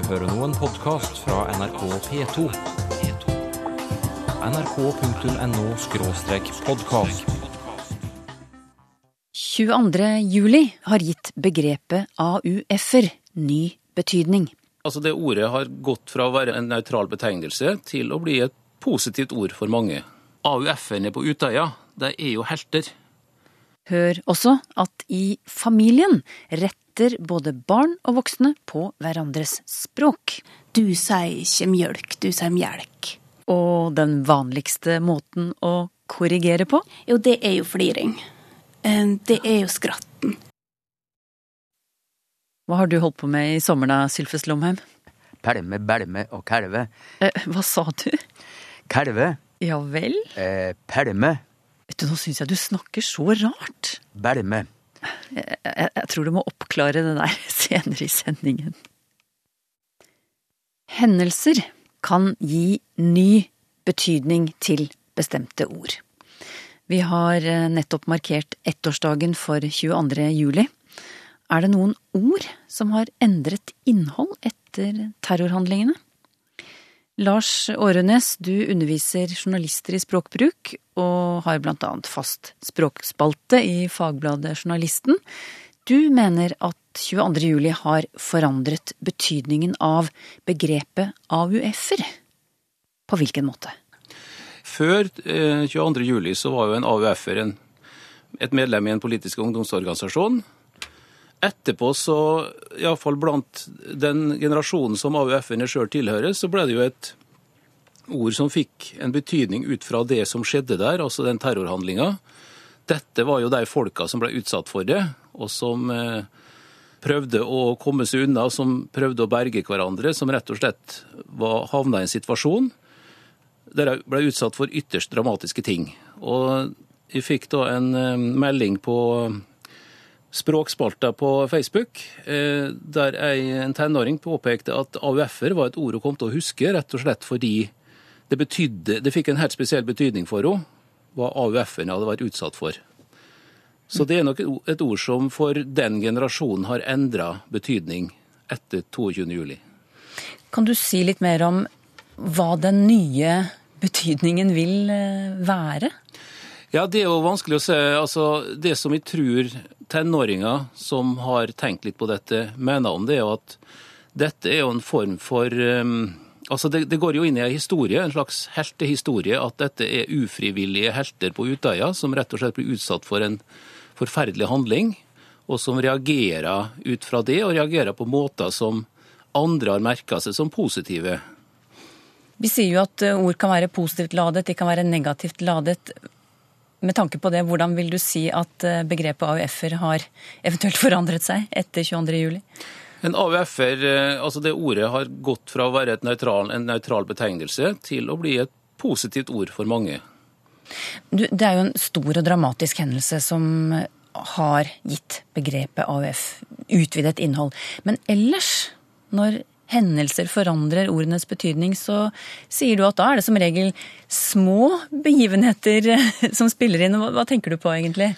hører nå en podkast fra NRK P2. nrk.no-podkast. 22. juli har gitt begrepet AUF-er ny betydning. Altså Det ordet har gått fra å være en nøytral betegnelse til å bli et positivt ord for mange. AUF-ene på Utøya, de er jo helter. Hør også at i familien retter både barn og voksne på hverandres språk. Du sier ikke mjølk, du sier mjelk. Og den vanligste måten å korrigere på? Jo, det er jo fliring. Eh, Det er jo skratten. Hva har du holdt på med i sommer da, Sylfes Lomheim? Pælme, bælme og kalve. Eh, hva sa du? Kalve, Ja vel? eh, pælme, Vet du, nå syns jeg du snakker så rart. bælme. Jeg, jeg, tror du må oppklare det der senere i sendingen. Hendelser kan gi ny betydning til bestemte ord. Vi har eh, nettopp markert ettårsdagen for 22. juli. Er det noen ord som har endret innhold etter terrorhandlingene? Lars Årenes, du underviser journalister i språkbruk, og har blant annet fast språkspalte i fagbladet Journalisten. Du mener at 22. juli har forandret betydningen av begrepet AUF-er. På hvilken måte? Før eh, 22. juli så var jo en AUF-er et medlem i en politisk ungdomsorganisasjon. Etterpå så, iallfall blant den generasjonen som AUF-ene sjøl tilhører, så ble det jo et ord som fikk en betydning ut fra det som skjedde der, altså den terrorhandlinga. Dette var jo de folka som ble utsatt for det, og som eh, prøvde å komme seg unna, som prøvde å berge hverandre, som rett og slett var, havna i en situasjon der de ble utsatt for ytterst dramatiske ting. Og jeg fikk da en eh, melding på språkspalta på Facebook, eh, der en tenåring påpekte at AUF-er var et ord hun kom til å huske, rett og slett fordi det, betydde, det fikk en helt spesiell betydning for henne, hva AUF-ene hadde vært utsatt for. Så det er nok et ord som for den generasjonen har endra betydning etter 22. juli. Kan du si litt mer om hva den nye betydningen vil eh, være? Ja, det er jo vanskelig å se. Altså, det som jeg tror tenåringer som har tenkt litt på dette, mener om det, er jo at dette er jo en form for um, Altså, det, det, går jo inn i en historie, en slags heltehistorie, at dette er ufrivillige helter på Utøya som rett og slett blir utsatt for en forferdelig handling, og som reagerer ut fra det, og reagerer på måter som andre har merka seg som positive. Vi sier jo at ord kan være positivt ladet, de kan være negativt ladet. Med tanke på det, hvordan vil du si at begrepet AUF-er har eventuelt forandret seg etter 22. juli? En AUF-er, altså det ordet har gått fra å være neutral, en nøytral betegnelse til å bli et positivt ord for mange. Du, det er jo en stor og dramatisk hendelse som har gitt begrepet AUF utvidet innhold. Men ellers, når hendelser forandrer ordenes betydning, så sier du at da er det som regel små begivenheter som spiller inn. Hva tenker du på egentlig?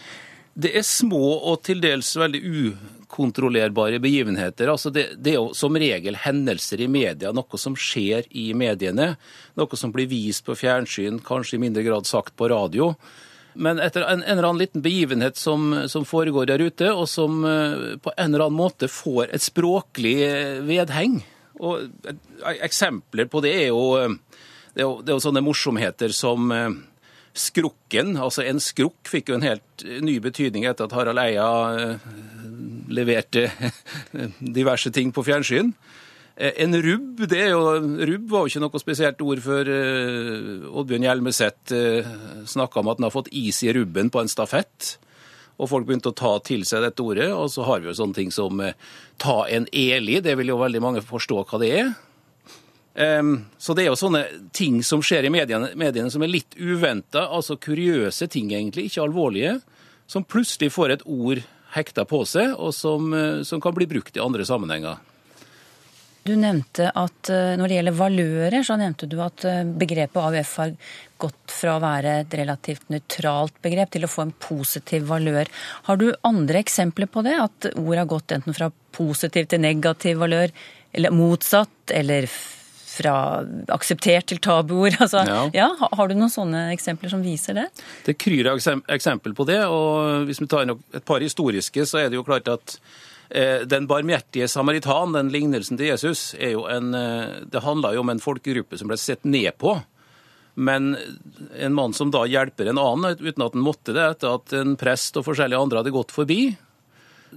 Det er små og til dels veldig ukontrollerbare begivenheter. Altså det, det, er jo som regel hendelser i media, noe som skjer i mediene. Noe som blir vist på fjernsyn, kanskje i mindre grad sagt på radio. Men etter en, en eller annen liten begivenhet som, som, foregår der ute, og som uh, på en eller annen måte får et språklig vedheng. Og Eksempler på det er jo, det er jo, det er jo sånne morsomheter som Skrukken, altså en skrukk, fikk jo en helt ny betydning etter at Harald Eia leverte diverse ting på fjernsyn. En rubb det er jo, rubb var jo ikke noe spesielt ord før Oddbjørn Hjelmeset snakka om at han har fått is i rubben på en stafett. Og folk begynte å ta til seg dette ordet. Og så har vi jo sånne ting som uh, ta en eli. Det vil jo veldig mange forstå hva det er. Um, så det er jo sånne ting som skjer i mediene, mediene som er litt uventa, altså kuriøse ting egentlig, ikke alvorlige, som plutselig får et ord hekta på seg, og som, som kan bli brukt i andre sammenhenger. Du nevnte at eh, når det gjelder valører, så nevnte du at eh, begrepet AUF har gått fra å være et relativt nøytralt begrep til å få en positiv valør. Har du andre eksempler på det? At ord har gått enten fra positiv til negativ valør, eller motsatt, eller fra akseptert til tabuord? Altså, ja. Ja. har du noen sånne eksempler som viser det? Det kryr av eksem- eksempel på det, og hvis vi tar et par historiske, så er det jo klart at den barmhjertige samaritan, den lignelsen til Jesus, er jo en, eh, det handla jo om en folkegruppe som ble sett ned på. Men en mann som da hjelper en annen, uten at han måtte det, etter at en prest og forskjellige andre hadde gått forbi.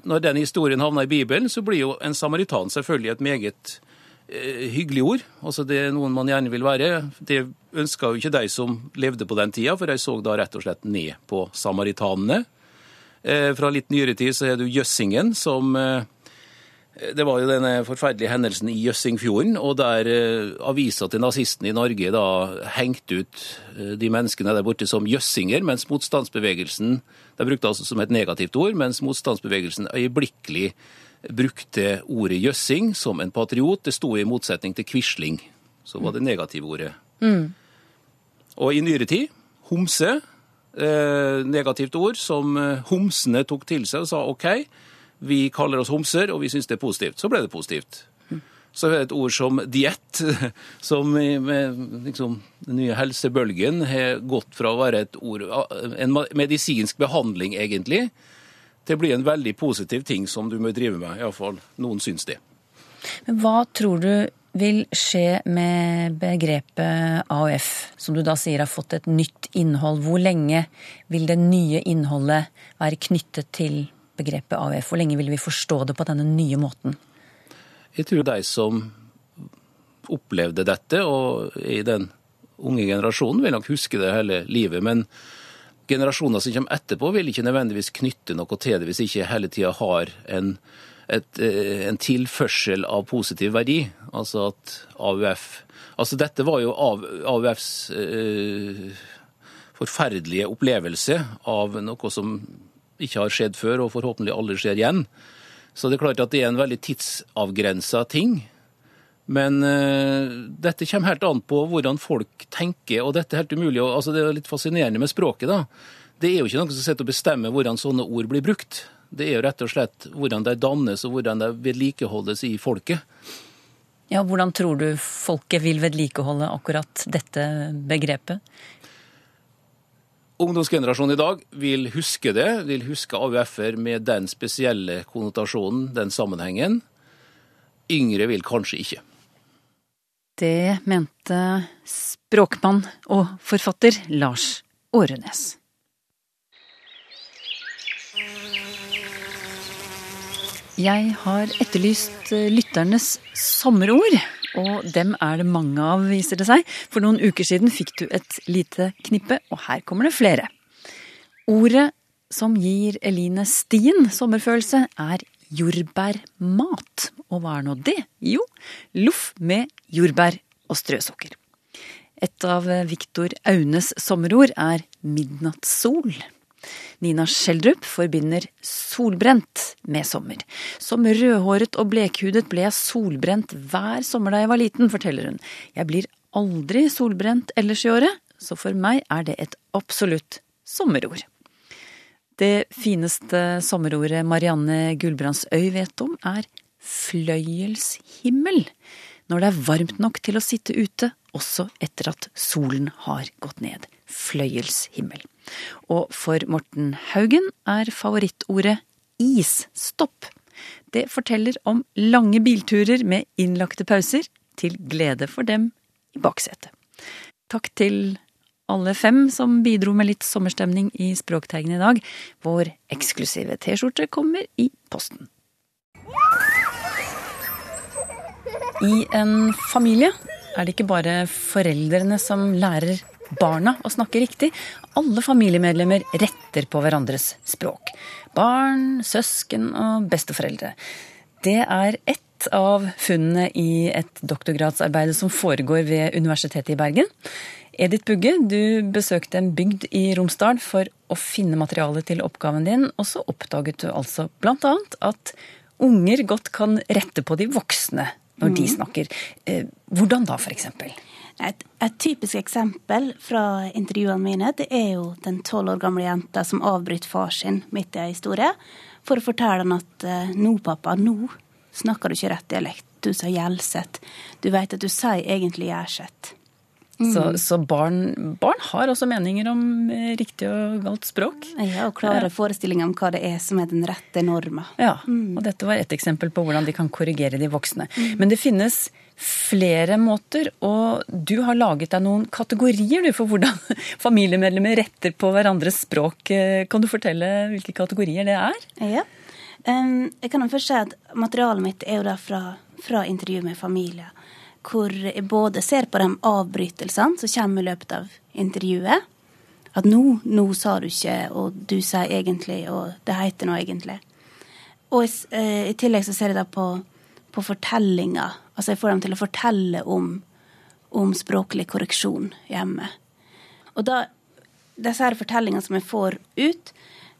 Når den historien havna i Bibelen, så blir jo en samaritan selvfølgelig et meget eh, hyggelig ord. Altså Det er noen man gjerne vil være. Det ønska jo ikke de som levde på den tida, for de så da rett og slett ned på samaritanene. Eh, fra litt nyere tid så er det Jøssingen som eh, Det var jo denne forferdelige hendelsen i Jøssingfjorden, og der eh, avisa til nazistene i Norge da hengte ut de menneskene der borte som jøssinger, mens motstandsbevegelsen De brukte altså som et negativt ord, mens motstandsbevegelsen øyeblikkelig brukte ordet jøssing som en patriot. Det sto i motsetning til quisling, så var det negative ordet. Og i nyere tid, homse, negativt ord som eh, homsene tok til seg og sa OK, vi kaller oss homser, og vi syns det er positivt. Så ble det positivt. Så er det et ord som diett, som med liksom, den nye helsebølgen har gått fra å være et ord, en medisinsk behandling egentlig, til å bli en veldig positiv ting som du må drive med. Iallfall noen syns det. Men hva tror du vil skje med begrepet AUF, som du da sier har fått et nytt innhold? Hvor lenge vil det nye innholdet være knyttet til begrepet AUF? Hvor lenge vil vi forstå det på denne nye måten? Jeg tror de som opplevde dette, og i den unge generasjonen, vil nok huske det hele livet. Men generasjoner som kommer etterpå, vil ikke nødvendigvis knytte noe til det hvis ikke hele tida har en, et, eh, en tilførsel av positiv verdi. Altså at AUF Altså dette var jo AUFs eh, forferdelige opplevelse av noe som ikke har skjedd før, og forhåpentlig aldri skjer igjen. Så det er klart at det er en veldig tidsavgrensa ting. Men eh, dette kommer helt an på hvordan folk tenker, og dette er helt umulig. Og, altså Det er litt fascinerende med språket. da. Det er jo ikke noen som sitter og bestemmer hvordan sånne ord blir brukt. Det er jo rett og slett hvordan de dannes og hvordan de vedlikeholdes i folket. Ja, Hvordan tror du folket vil vedlikeholde akkurat dette begrepet? Ungdomsgenerasjonen i dag vil huske det, vil huske AUF-er med den spesielle konnotasjonen, den sammenhengen. Yngre vil kanskje ikke. Det mente språkmann og forfatter Lars Årenes. Jeg har etterlyst eh, lytternes sommerord, og dem er det mange av, viser det seg. For noen uker siden fikk du et lite knippe, og her kommer det flere. Ordet som gir Eline Stien sommerfølelse, er jordbærmat. Og hva er nå det? Jo, loff med jordbær og strøsukker. Et av Viktor Aunes sommerord er midnattssol. Nina Schjelderup forbinder solbrent med sommer. Som rødhåret og blekhudet ble jeg solbrent hver sommer da jeg var liten, forteller hun. Jeg blir aldri solbrent ellers i året, så for meg er det et absolutt sommerord. Det fineste sommerordet Marianne Gulbrandsøy vet om, er fløyelshimmel. Når det er varmt nok til å sitte ute, også etter at solen har gått ned. Fløyelshimmel. Og for Morten Haugen er favorittordet isstopp. Det forteller om lange bilturer med innlagte pauser, til glede for dem i baksetet. Takk til alle fem som bidro med litt sommerstemning i Språkteigen i dag. Vår eksklusive T-skjorte kommer i posten. I en familie er det ikke bare foreldrene som lærer barna å snakke riktig. Alle familiemedlemmer retter på hverandres språk. Barn, søsken og besteforeldre. Det er ett av funnene i et doktorgradsarbeid som foregår ved Universitetet i Bergen. Edith Bugge, du besøkte en bygd i Romsdal for å finne materiale til oppgaven din, og så oppdaget du altså annet at unger godt kan rette på de voksne når de snakker. Eh, Hvordan da, for eksempel? Et, et typisk eksempel fra intervjuene mine, det er jo den tolv år gamle jenta som avbryter far sin midt i ei historie, for å fortelle han at eh, nå, pappa, nå snakker du ikke rett dialekt. Du sa Gjelseth. Du veit at du sier egentlig Gjerseth. Så, så barn, barn har også meninger om eh, riktig og galt språk. Ja, og klare forestillinger om hva det er som er den rette norma. Ja, og dette var et eksempel på hvordan de kan korrigere de voksne. Men det finnes flere måter, og du har laget deg noen kategorier du, for hvordan familiemedlemmer retter på hverandres språk. Eh, Kan du fortelle hvilke kategorier det er? Ja. Jeg kan først si at materialet mitt er jo da fra, fra intervju med familier. Hvor jeg både ser på de avbrytelsene som kommer i løpet av intervjuet. At nå, nå sa du ikke, og du sier egentlig, og det heter noe egentlig. Og i, eh, i tillegg så ser jeg da på, på fortellinger. Altså jeg får dem til å fortelle om, om språklig korreksjon hjemme. Og da, disse her fortellingene som jeg får ut,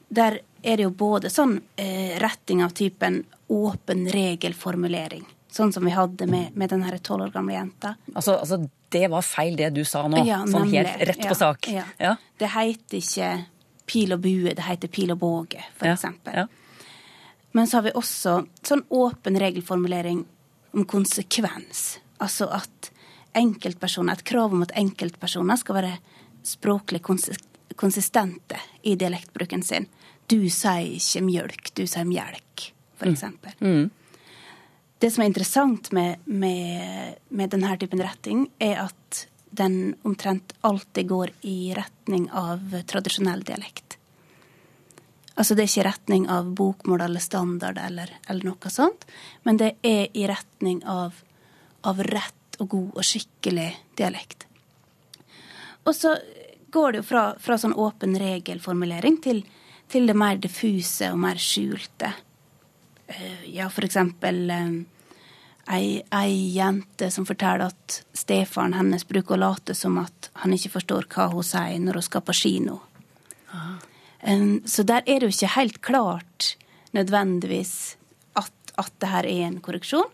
der er det jo både sånn eh, retting av typen åpen regelformulering. Sånn som vi hadde med, med den tolv år gamle jenta. Altså, altså, det var feil det du sa nå. Ja, sånn nemlig. helt rett Ja, på sak. Ja. Ja. Det heter ikke pil og bue, det heter pil og båge, for Ja. Men så har vi også sånn åpen regelformulering om konsekvens. Altså at enkeltpersoner, et krav om at enkeltpersoner skal være språklig konsistente i dialektbruken sin. Du sier ikke mjølk, du sier mjelk, for eksempel. Det som er interessant med, med, med denne typen retting, er at den omtrent alltid går i retning av tradisjonell dialekt. Altså det er ikke i retning av bokmål eller standard eller, eller noe sånt, men det er i retning av, av rett og god og skikkelig dialekt. Og så går det jo fra, fra sånn åpen regelformulering til, til det mer diffuse og mer skjulte. Eh, Ja, eksempel eh, ei, ei jente som forteller at stefaren hennes bruker å late som at han ikke forstår hva hun sier når hun skal på kino. Um, så der er det jo ikke helt klart nødvendigvis at, at det her er en korreksjon.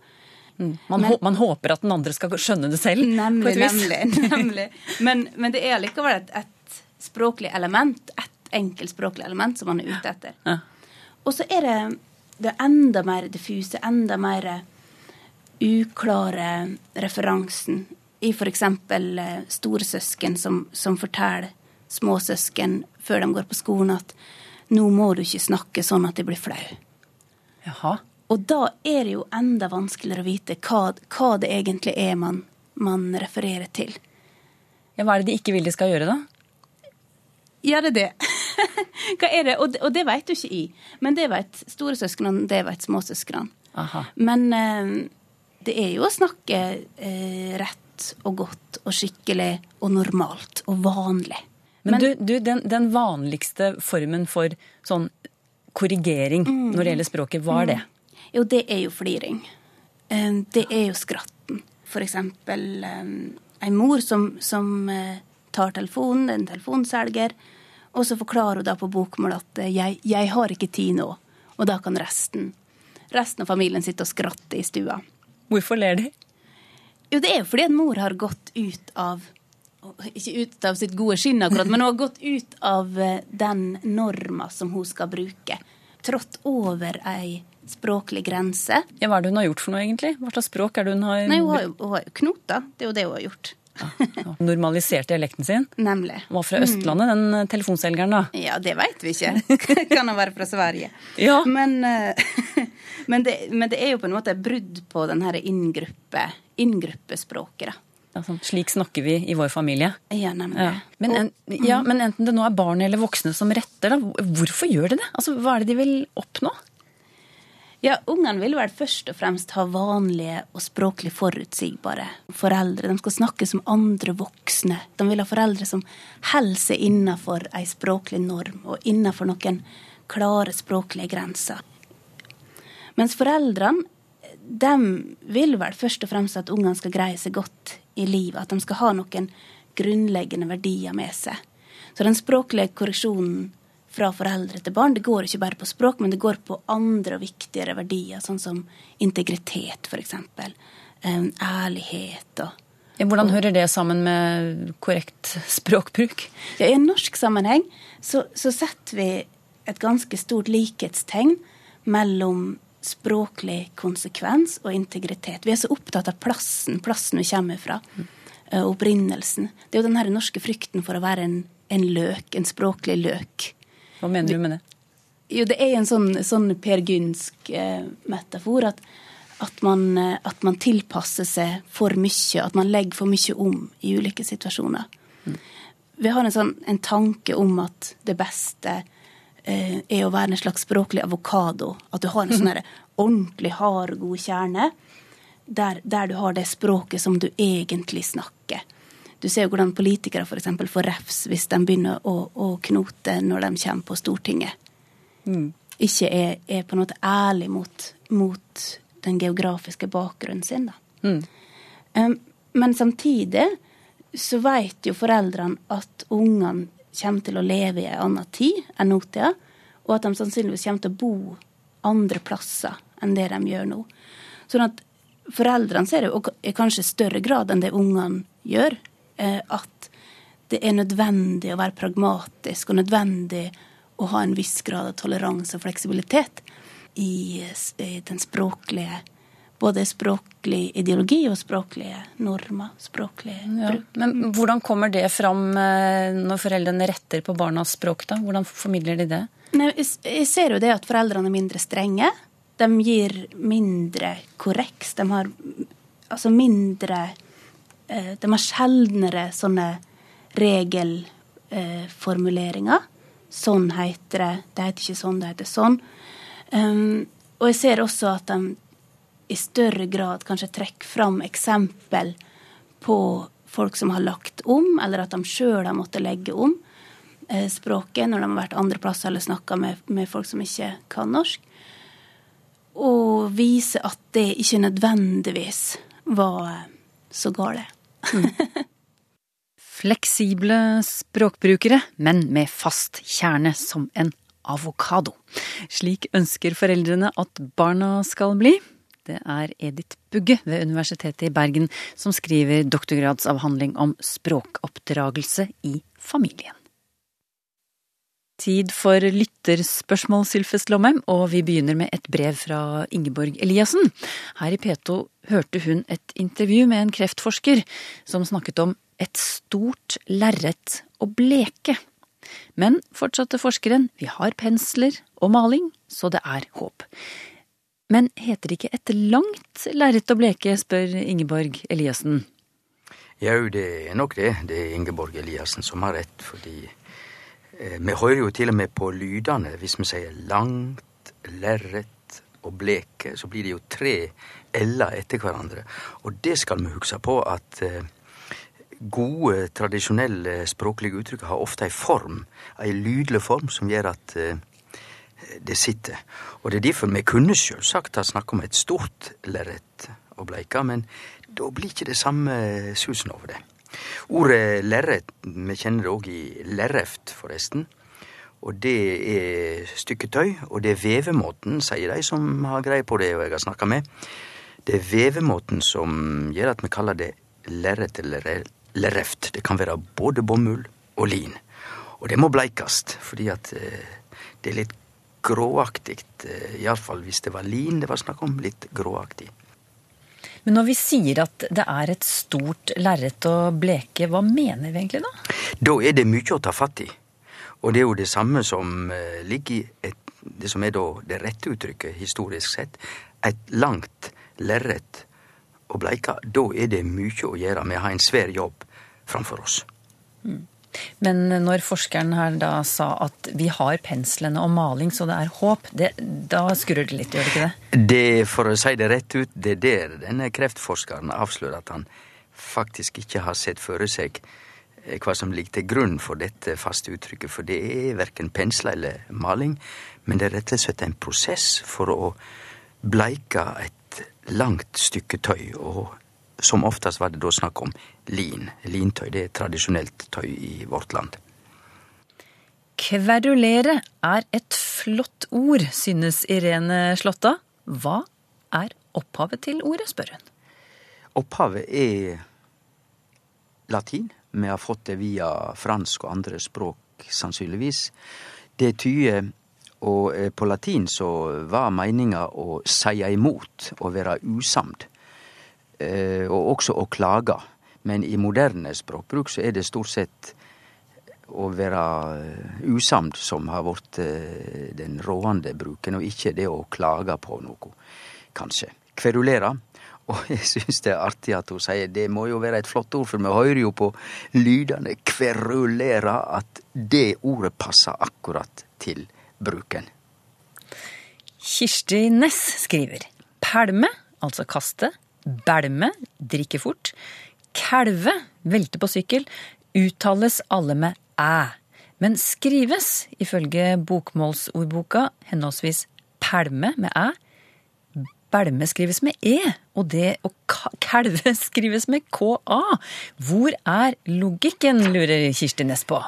Man, Men- man håper at den andre skal skjønne det selv. på Nemlig, et vis. nemlig. nemlig. Men, men det er likevel et, et språklig element, et enkelt språklig element som man er ute etter. Ja. Og så er det det enda mer diffuse, enda mer uklare referansen i f.eks. storesøsken som, som forteller småsøsken før de går på skolen at nå må du ikke snakke sånn at jeg blir flau. Jaha. Og da er det jo enda vanskeligere å vite hva, hva det egentlig er man, man refererer til. Ja, hva er det de ikke vil de skal gjøre, da? Ja, det er det. hva er det? Og, det- og det vet du ikke i. Men det vet storesøsknene, det vet småsøsknene. Men eh, det er jo å snakke eh, rett og godt og skikkelig og normalt og vanlig. Men, du, du den, den vanligste formen for sånn korrigering når det gjelder språket, hva er det? Jo, det er jo fliring. Eh, Det er jo skratten. For eksempel ei en mor som, som eh, tar telefonen, en telefonselger, og så forklarer hun da på bokmål at eh, jeg, 'jeg har ikke tid nå', og da kan resten resten av familien sitte og skratte i stua. Hvorfor ler de? Jo, det er jo fordi en mor har gått ut av Ikke ut av sitt gode skinn, akkurat, men hun har gått ut av eh, den norma som hun skal bruke. Trådt over ei språklig grense. Ja, hva er det hun har gjort for noe, egentlig? Hva slags språk er det hun har, Nei, hun har jo, hun har jo knota. Det er jo det hun har gjort. Ja, normalisert dialekten sin? Nemlig. Var fra Østlandet, den eh, telefonselgeren, da. Ja, det veit vi ikke. kan han være fra Sverige. Ja. Men, eh, men, det, men det er jo på en måte brudd på den her inngruppe, inngruppespråket, da. Sånn, slik snakker vi i vår familie. Ja, nemlig. Ja. Men, en, ja, men enten det nå er barn eller voksne som retter, da, hvorfor gjør de det? Altså, Hva er det de vil oppnå? Ja, Ungene vil vel først og fremst ha vanlige og språklig forutsigbare foreldre. De skal snakke som andre voksne. De vil ha foreldre som holder seg innenfor ei språklig norm og innenfor noen klare språklige grenser. Mens foreldrene de vil vel først og fremst at ungene skal greie seg godt i livet. At de skal ha noen grunnleggende verdier med seg. Så den språklige korreksjonen fra foreldre til barn, det går ikke bare på språk, men det går på andre og viktigere verdier, sånn som integritet, f.eks. ærlighet og Hvordan hører det sammen med korrekt språkbruk? Ja, I en norsk sammenheng så, så setter vi et ganske stort likhetstegn mellom språklig konsekvens og integritet. Vi er så opptatt av plassen, plassen vi kommer fra. eh, Opprinnelsen. Det er jo den her norske frykten for å være en, en løk, en språklig løk. Hva mener du med det? Jo, det er en sånn, sånn Per Gynsk eh, metafor at, at, man, eh, at man tilpasser seg for mye, at man legger for mye om i ulike situasjoner. Vi har en, sånn, en tanke om at det beste eh, er å være en slags språklig avokado. At du har en sånn ordentlig hard, god kjerne der, der du har det språket som du egentlig snakker. Du ser jo hvordan politikere f.eks. får refs hvis de begynner å, å knote når de kommer på Stortinget ikke er, er på en måte ærlig mot, mot den geografiske bakgrunnen sin. Da. Um, men samtidig så vet jo foreldrene at ungene kommer til å leve i en annen tid enn nåtida, og at de sannsynligvis kommer til å bo andre plasser enn det de gjør nå. Sånn at foreldrene ser jo i kanskje større grad enn det ungene gjør, at det er nødvendig å være pragmatisk og nødvendig å ha en viss grad av toleranse og fleksibilitet i, den språklige både språklig ideologi og språklige normer. språklige Ja. bruk. Men hvordan kommer det fram eh, når foreldrene retter på barnas språk, da? Hvordan formidler de det? Nei, jeg ser jo det at foreldrene er mindre strenge. De gir mindre korreks. De har altså mindre eh, De har sjeldnere sånne regelformuleringer. Sånn heter det. Det heter ikke sånn, det heter sånn. Um, og jeg ser også at de i større grad kanskje trekker fram eksempel på folk som har lagt om, eller at de sjøl har måttet legge om eh, språket når de har vært andre plasser eller snakka med, med folk som ikke kan norsk. Og vise at det ikke nødvendigvis var eh, går det. Fleksible språkbrukere, men med fast kjerne som en avokado. Slik ønsker foreldrene at barna skal bli. Det er Edith Bugge ved Universitetet i Bergen som skriver doktorgradsavhandling om språkoppdragelse i familien. Tid for lytterspørsmål, Sylfest Lomheim, og vi begynner med et brev fra Ingeborg Eliassen. Her i P2 hørte hun et intervju med en kreftforsker som snakket om et stort lerret å bleke. Men fortsatte forskeren, vi har pensler og maling, så det er håp. Men heter det ikke et langt lerret å bleke, spør Ingeborg Eliassen. Jau, det er nok det. Det er Ingeborg Eliassen som har rett, fordi vi hører jo til og med på lydene. Hvis vi sier langt, lerret og bleke, så blir det jo tre l-er etter hverandre. Og det skal vi huske på at eh, gode, tradisjonelle språklige uttrykk har ofte ei form, ei lydlig form, som gjør at eh, det sitter. Og det er derfor vi kunne selvsagt ha snakka om et stort lerret og bleika, men da blir ikke det samme susen over det. Ordet lerret, vi kjenner det òg i lerreft, forresten. Og det er stykketøy, og det er vevemåten, sier de som har greie på det, og jeg har snakka med. Det er vevemåten som gjør at vi kaller det lerret eller lerreft. Det kan være både bomull og lin. Og det må bleikast, fordi at eh, det er litt gråaktig. eh, Iallfall hvis det var lin det var snakk om. Litt gråaktig. Men når vi sier at det er et stort lerret å bleke, hva mener vi egentlig da? Da er det mye å ta fatt i. Og det er jo det samme som eh, ligger i et, det som er da det rette uttrykket historisk sett. Et langt lerret å bleike. Da er det mye å gjøre. Vi har en svær jobb framfor oss. Men når forskeren her da sa at vi har penslene og maling, så det er håp, det, da skurrer det litt, gjør det ikke det? Det, For å si det rett ut, det er der denne kreftforskeren avslører at han faktisk ikke har sett for seg eh, hva som ligger til grunn for dette faste uttrykket. For det er verken pensler eller maling, men det er rett og slett en prosess for å bleike et langt stykke tøy. Og som oftest var det da snakk om lin. Lintøy det er tradisjonelt tøy i vårt land. Kverulere er et flott ord, synes Irene Slåtta. Hva er opphavet til ordet, spør hun. Opphavet er latin. Vi har fått det via fransk og andre språk, sannsynligvis. Det tyder og eh, på latin så var meninga å seie imot, å være usamd. Eh, og også å klage. Men i moderne språkbruk så er det stort sett å være eh, usamd som har blitt den rående bruken, og ikke det å klage på noe, kanskje. Kverulere. Og jeg syns det er artig at hun sier det må jo være et flott ord, for vi hører jo på lydene kverulere at det ordet passer akkurat til bruken. Kirsti Næss skriver pælme, altså kaste, bælme, drikke fort, kalve, velte på sykkel, uttales alle med æ, men skrives, ifølge bokmålsordboka, henholdsvis pælme med æ, bælme skrives med e, og det å kalve skrives med ka. Hvor er logikken, lurer Kirsti Næss på.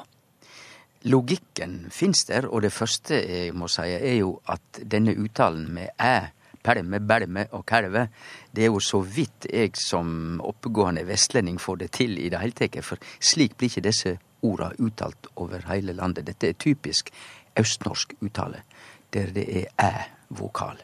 Logikken fins der, og det første jeg må si, er jo at denne uttalen med æ, pælme, bælme og kalve, det er jo så vidt jeg som oppegående vestlending får det til i det hele tatt. For slik blir ikke disse orda uttalt over hele landet. Dette er typisk østnorsk uttale, der det er æ-vokal.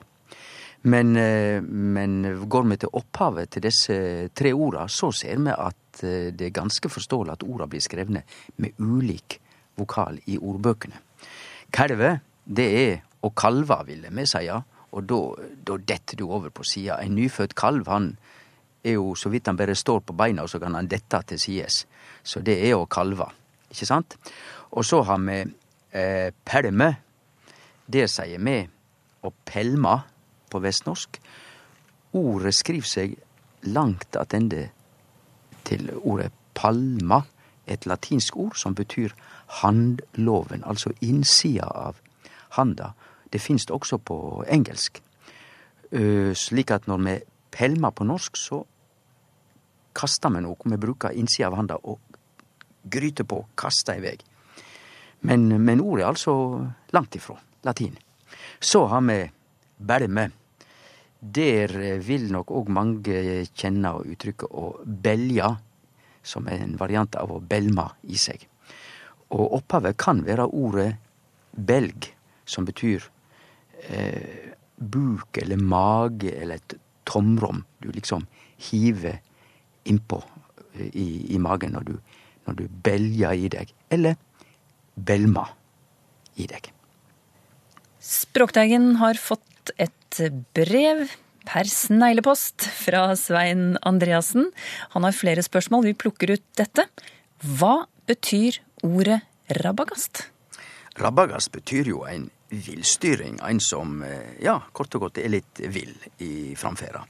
Men, eh, men, går vi til opphavet til disse tre orda, så ser vi at eh, det er ganske forståelig at orda blir skrevne med ulik vokal i ordbøkene. Kalve, det er å kalve, ville vi seie, og da detter du over på sida. En nyfødt kalv, han er jo så vidt han bare står på beina, og så kan han dette til sides. Så det er å kalve, ikke sant? Og så har vi eh, pelme. Det sier vi å pelma på vestnorsk. Ordet skriver seg langt attende til ordet palma, et latinsk ord som betyr handloven, altså innsida av handa. Det finst også på engelsk. Uh, slik at når vi pelmer på norsk, så kastar vi noe. Vi bruker innsida av handa og gryter på, kastar i vei. Men, men ordet er altså langt ifrå latin. Så har vi belme. Der vil nok òg mange kjenne uttrykket å belja, som er en variant av å belma i seg. Og opphavet kan være ordet belg, som betyr eh, buk eller mage eller et tomrom du liksom hiver innpå eh, i, i magen når du, når du belger i deg. Eller belmer i deg. Språkteigen har fått et brev per sneglepost fra Svein Andreassen. Han har flere spørsmål. Vi plukker ut dette. Hva betyr ordet rabagast? Rabagast betyr jo en villstyring. En som, eh, ja, kort og godt er litt vill i framferda.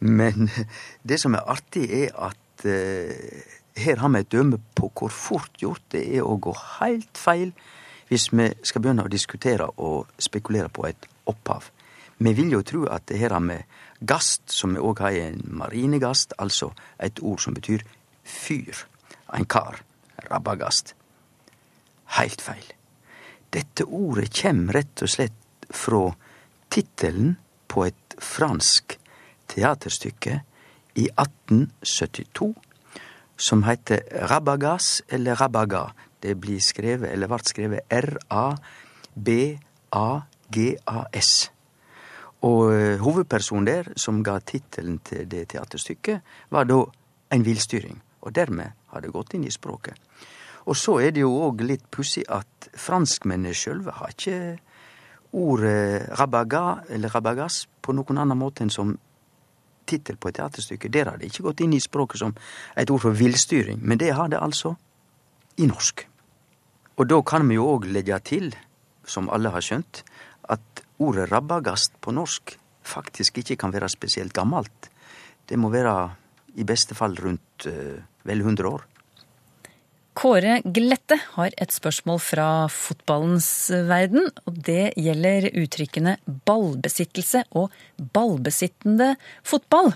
Men det som er artig, er at eh, her har vi et dømme på hvor fort gjort det er å gå helt feil hvis vi skal begynne å diskutere og spekulere på et opphav. Vi vil jo tro at det her har vi gast, som vi òg har i en marinegast, altså et ord som betyr fyr. En kar. Rabagast. Heilt feil. Dette ordet kjem rett og slett fra tittelen på et fransk teaterstykke i 1872 som heter Rabagas eller Rabaga. Det blir skrevet, eller vart skrevet R-A-B-A-G-A-S. Og uh, hovedpersonen der, som ga tittelen til det teaterstykket, var da en villstyring. Og dermed har det gått inn i språket. Og så er det jo òg litt pussig at franskmennene sjølve har ikke ordet rabaga eller rabagas på noen annen måte enn som tittel på et teaterstykke. Der har det ikke gått inn i språket som et ord for villstyring, men det har det altså i norsk. Og da kan vi jo òg legge til, som alle har skjønt, at ordet rabagast på norsk faktisk ikke kan være spesielt gammelt. Det må være i beste fall rundt uh, vel 100 år. Kåre Glette har et spørsmål fra fotballens verden. og Det gjelder uttrykkene ballbesittelse og ballbesittende fotball.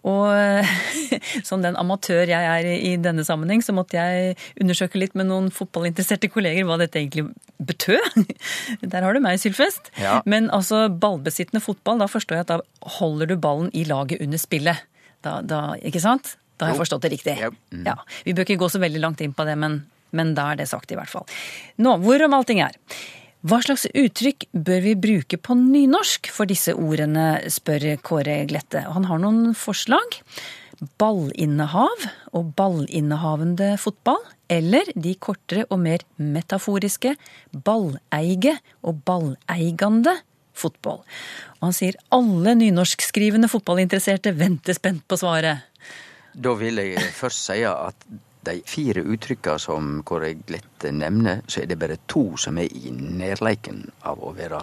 Og som den amatør jeg er i denne sammenheng, så måtte jeg undersøke litt med noen fotballinteresserte kolleger hva dette egentlig betød. Der har du meg, Sylfest. Ja. Men altså ballbesittende fotball, da forstår jeg at da holder du ballen i laget under spillet. Da, da, ikke sant? Da har jeg forstått det riktig. Ja. Mm. Ja, Vi bør ikke gå så veldig langt inn på det, men, men da er det sagt i hvert fall. Nå, hvorom allting er. Hva slags uttrykk bør vi bruke på nynorsk for disse ordene, spør Kåre Glette. Han har noen forslag. Ballinnehav og ballinnehavende fotball. Eller de kortere og mer metaforiske balleige og balleigande fotball. Og han sier alle nynorskskrivende fotballinteresserte venter spent på svaret. Da vil jeg først si at de fire uttrykka som Kåre Glette nevner, så er det bare to som er i nærleiken av å være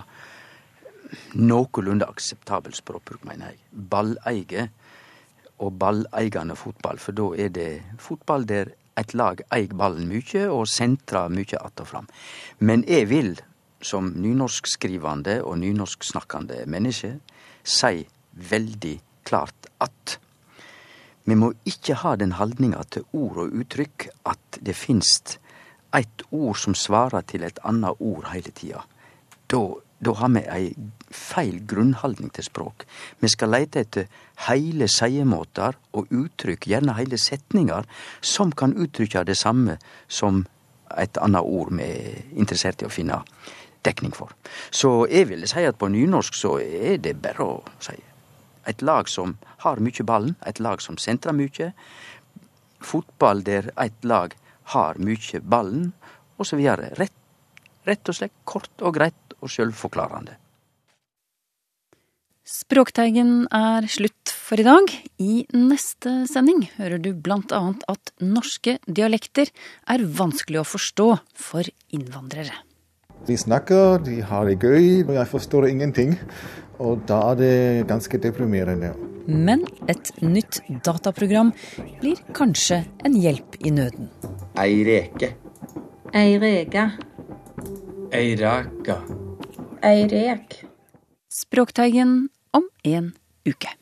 noenlunde akseptabel språkbruk, mener jeg. Balleige og balleigende fotball, for da er det fotball der et lag eier ballen mye og sentrer mye att og fram. Men jeg vil, som nynorskskrivende og nynorsksnakkende menneske, si veldig klart at vi må ikke ha den haldninga til ord og uttrykk at det finst eit ord som svarer til et annet ord hele tida. Da, har vi ei feil grunnhaldning til språk. Vi skal leite etter heile seiemåtar og uttrykk, gjerne heile setningar, som kan uttrykke det samme som et annet ord vi er interessert i å finne dekning for. Så jeg ville si at på nynorsk så er det bare å si et lag som har mye ballen, et lag som sentrer mye. Fotball der et lag har mye ballen, osv. Rett, rett og slett kort og greit og sjølforklarende. Språkteigen er slutt for i dag. I neste sending hører du blant annet at norske dialekter er vanskelig å forstå for innvandrere. De snakker, de har det gøy, og jeg forstår ingenting. Og da er det ganske deprimerende. Men et nytt dataprogram blir kanskje en hjelp i nøden. Ei reke. Ei reke. Ei raka. Ei rek. Språkteigen om en uke.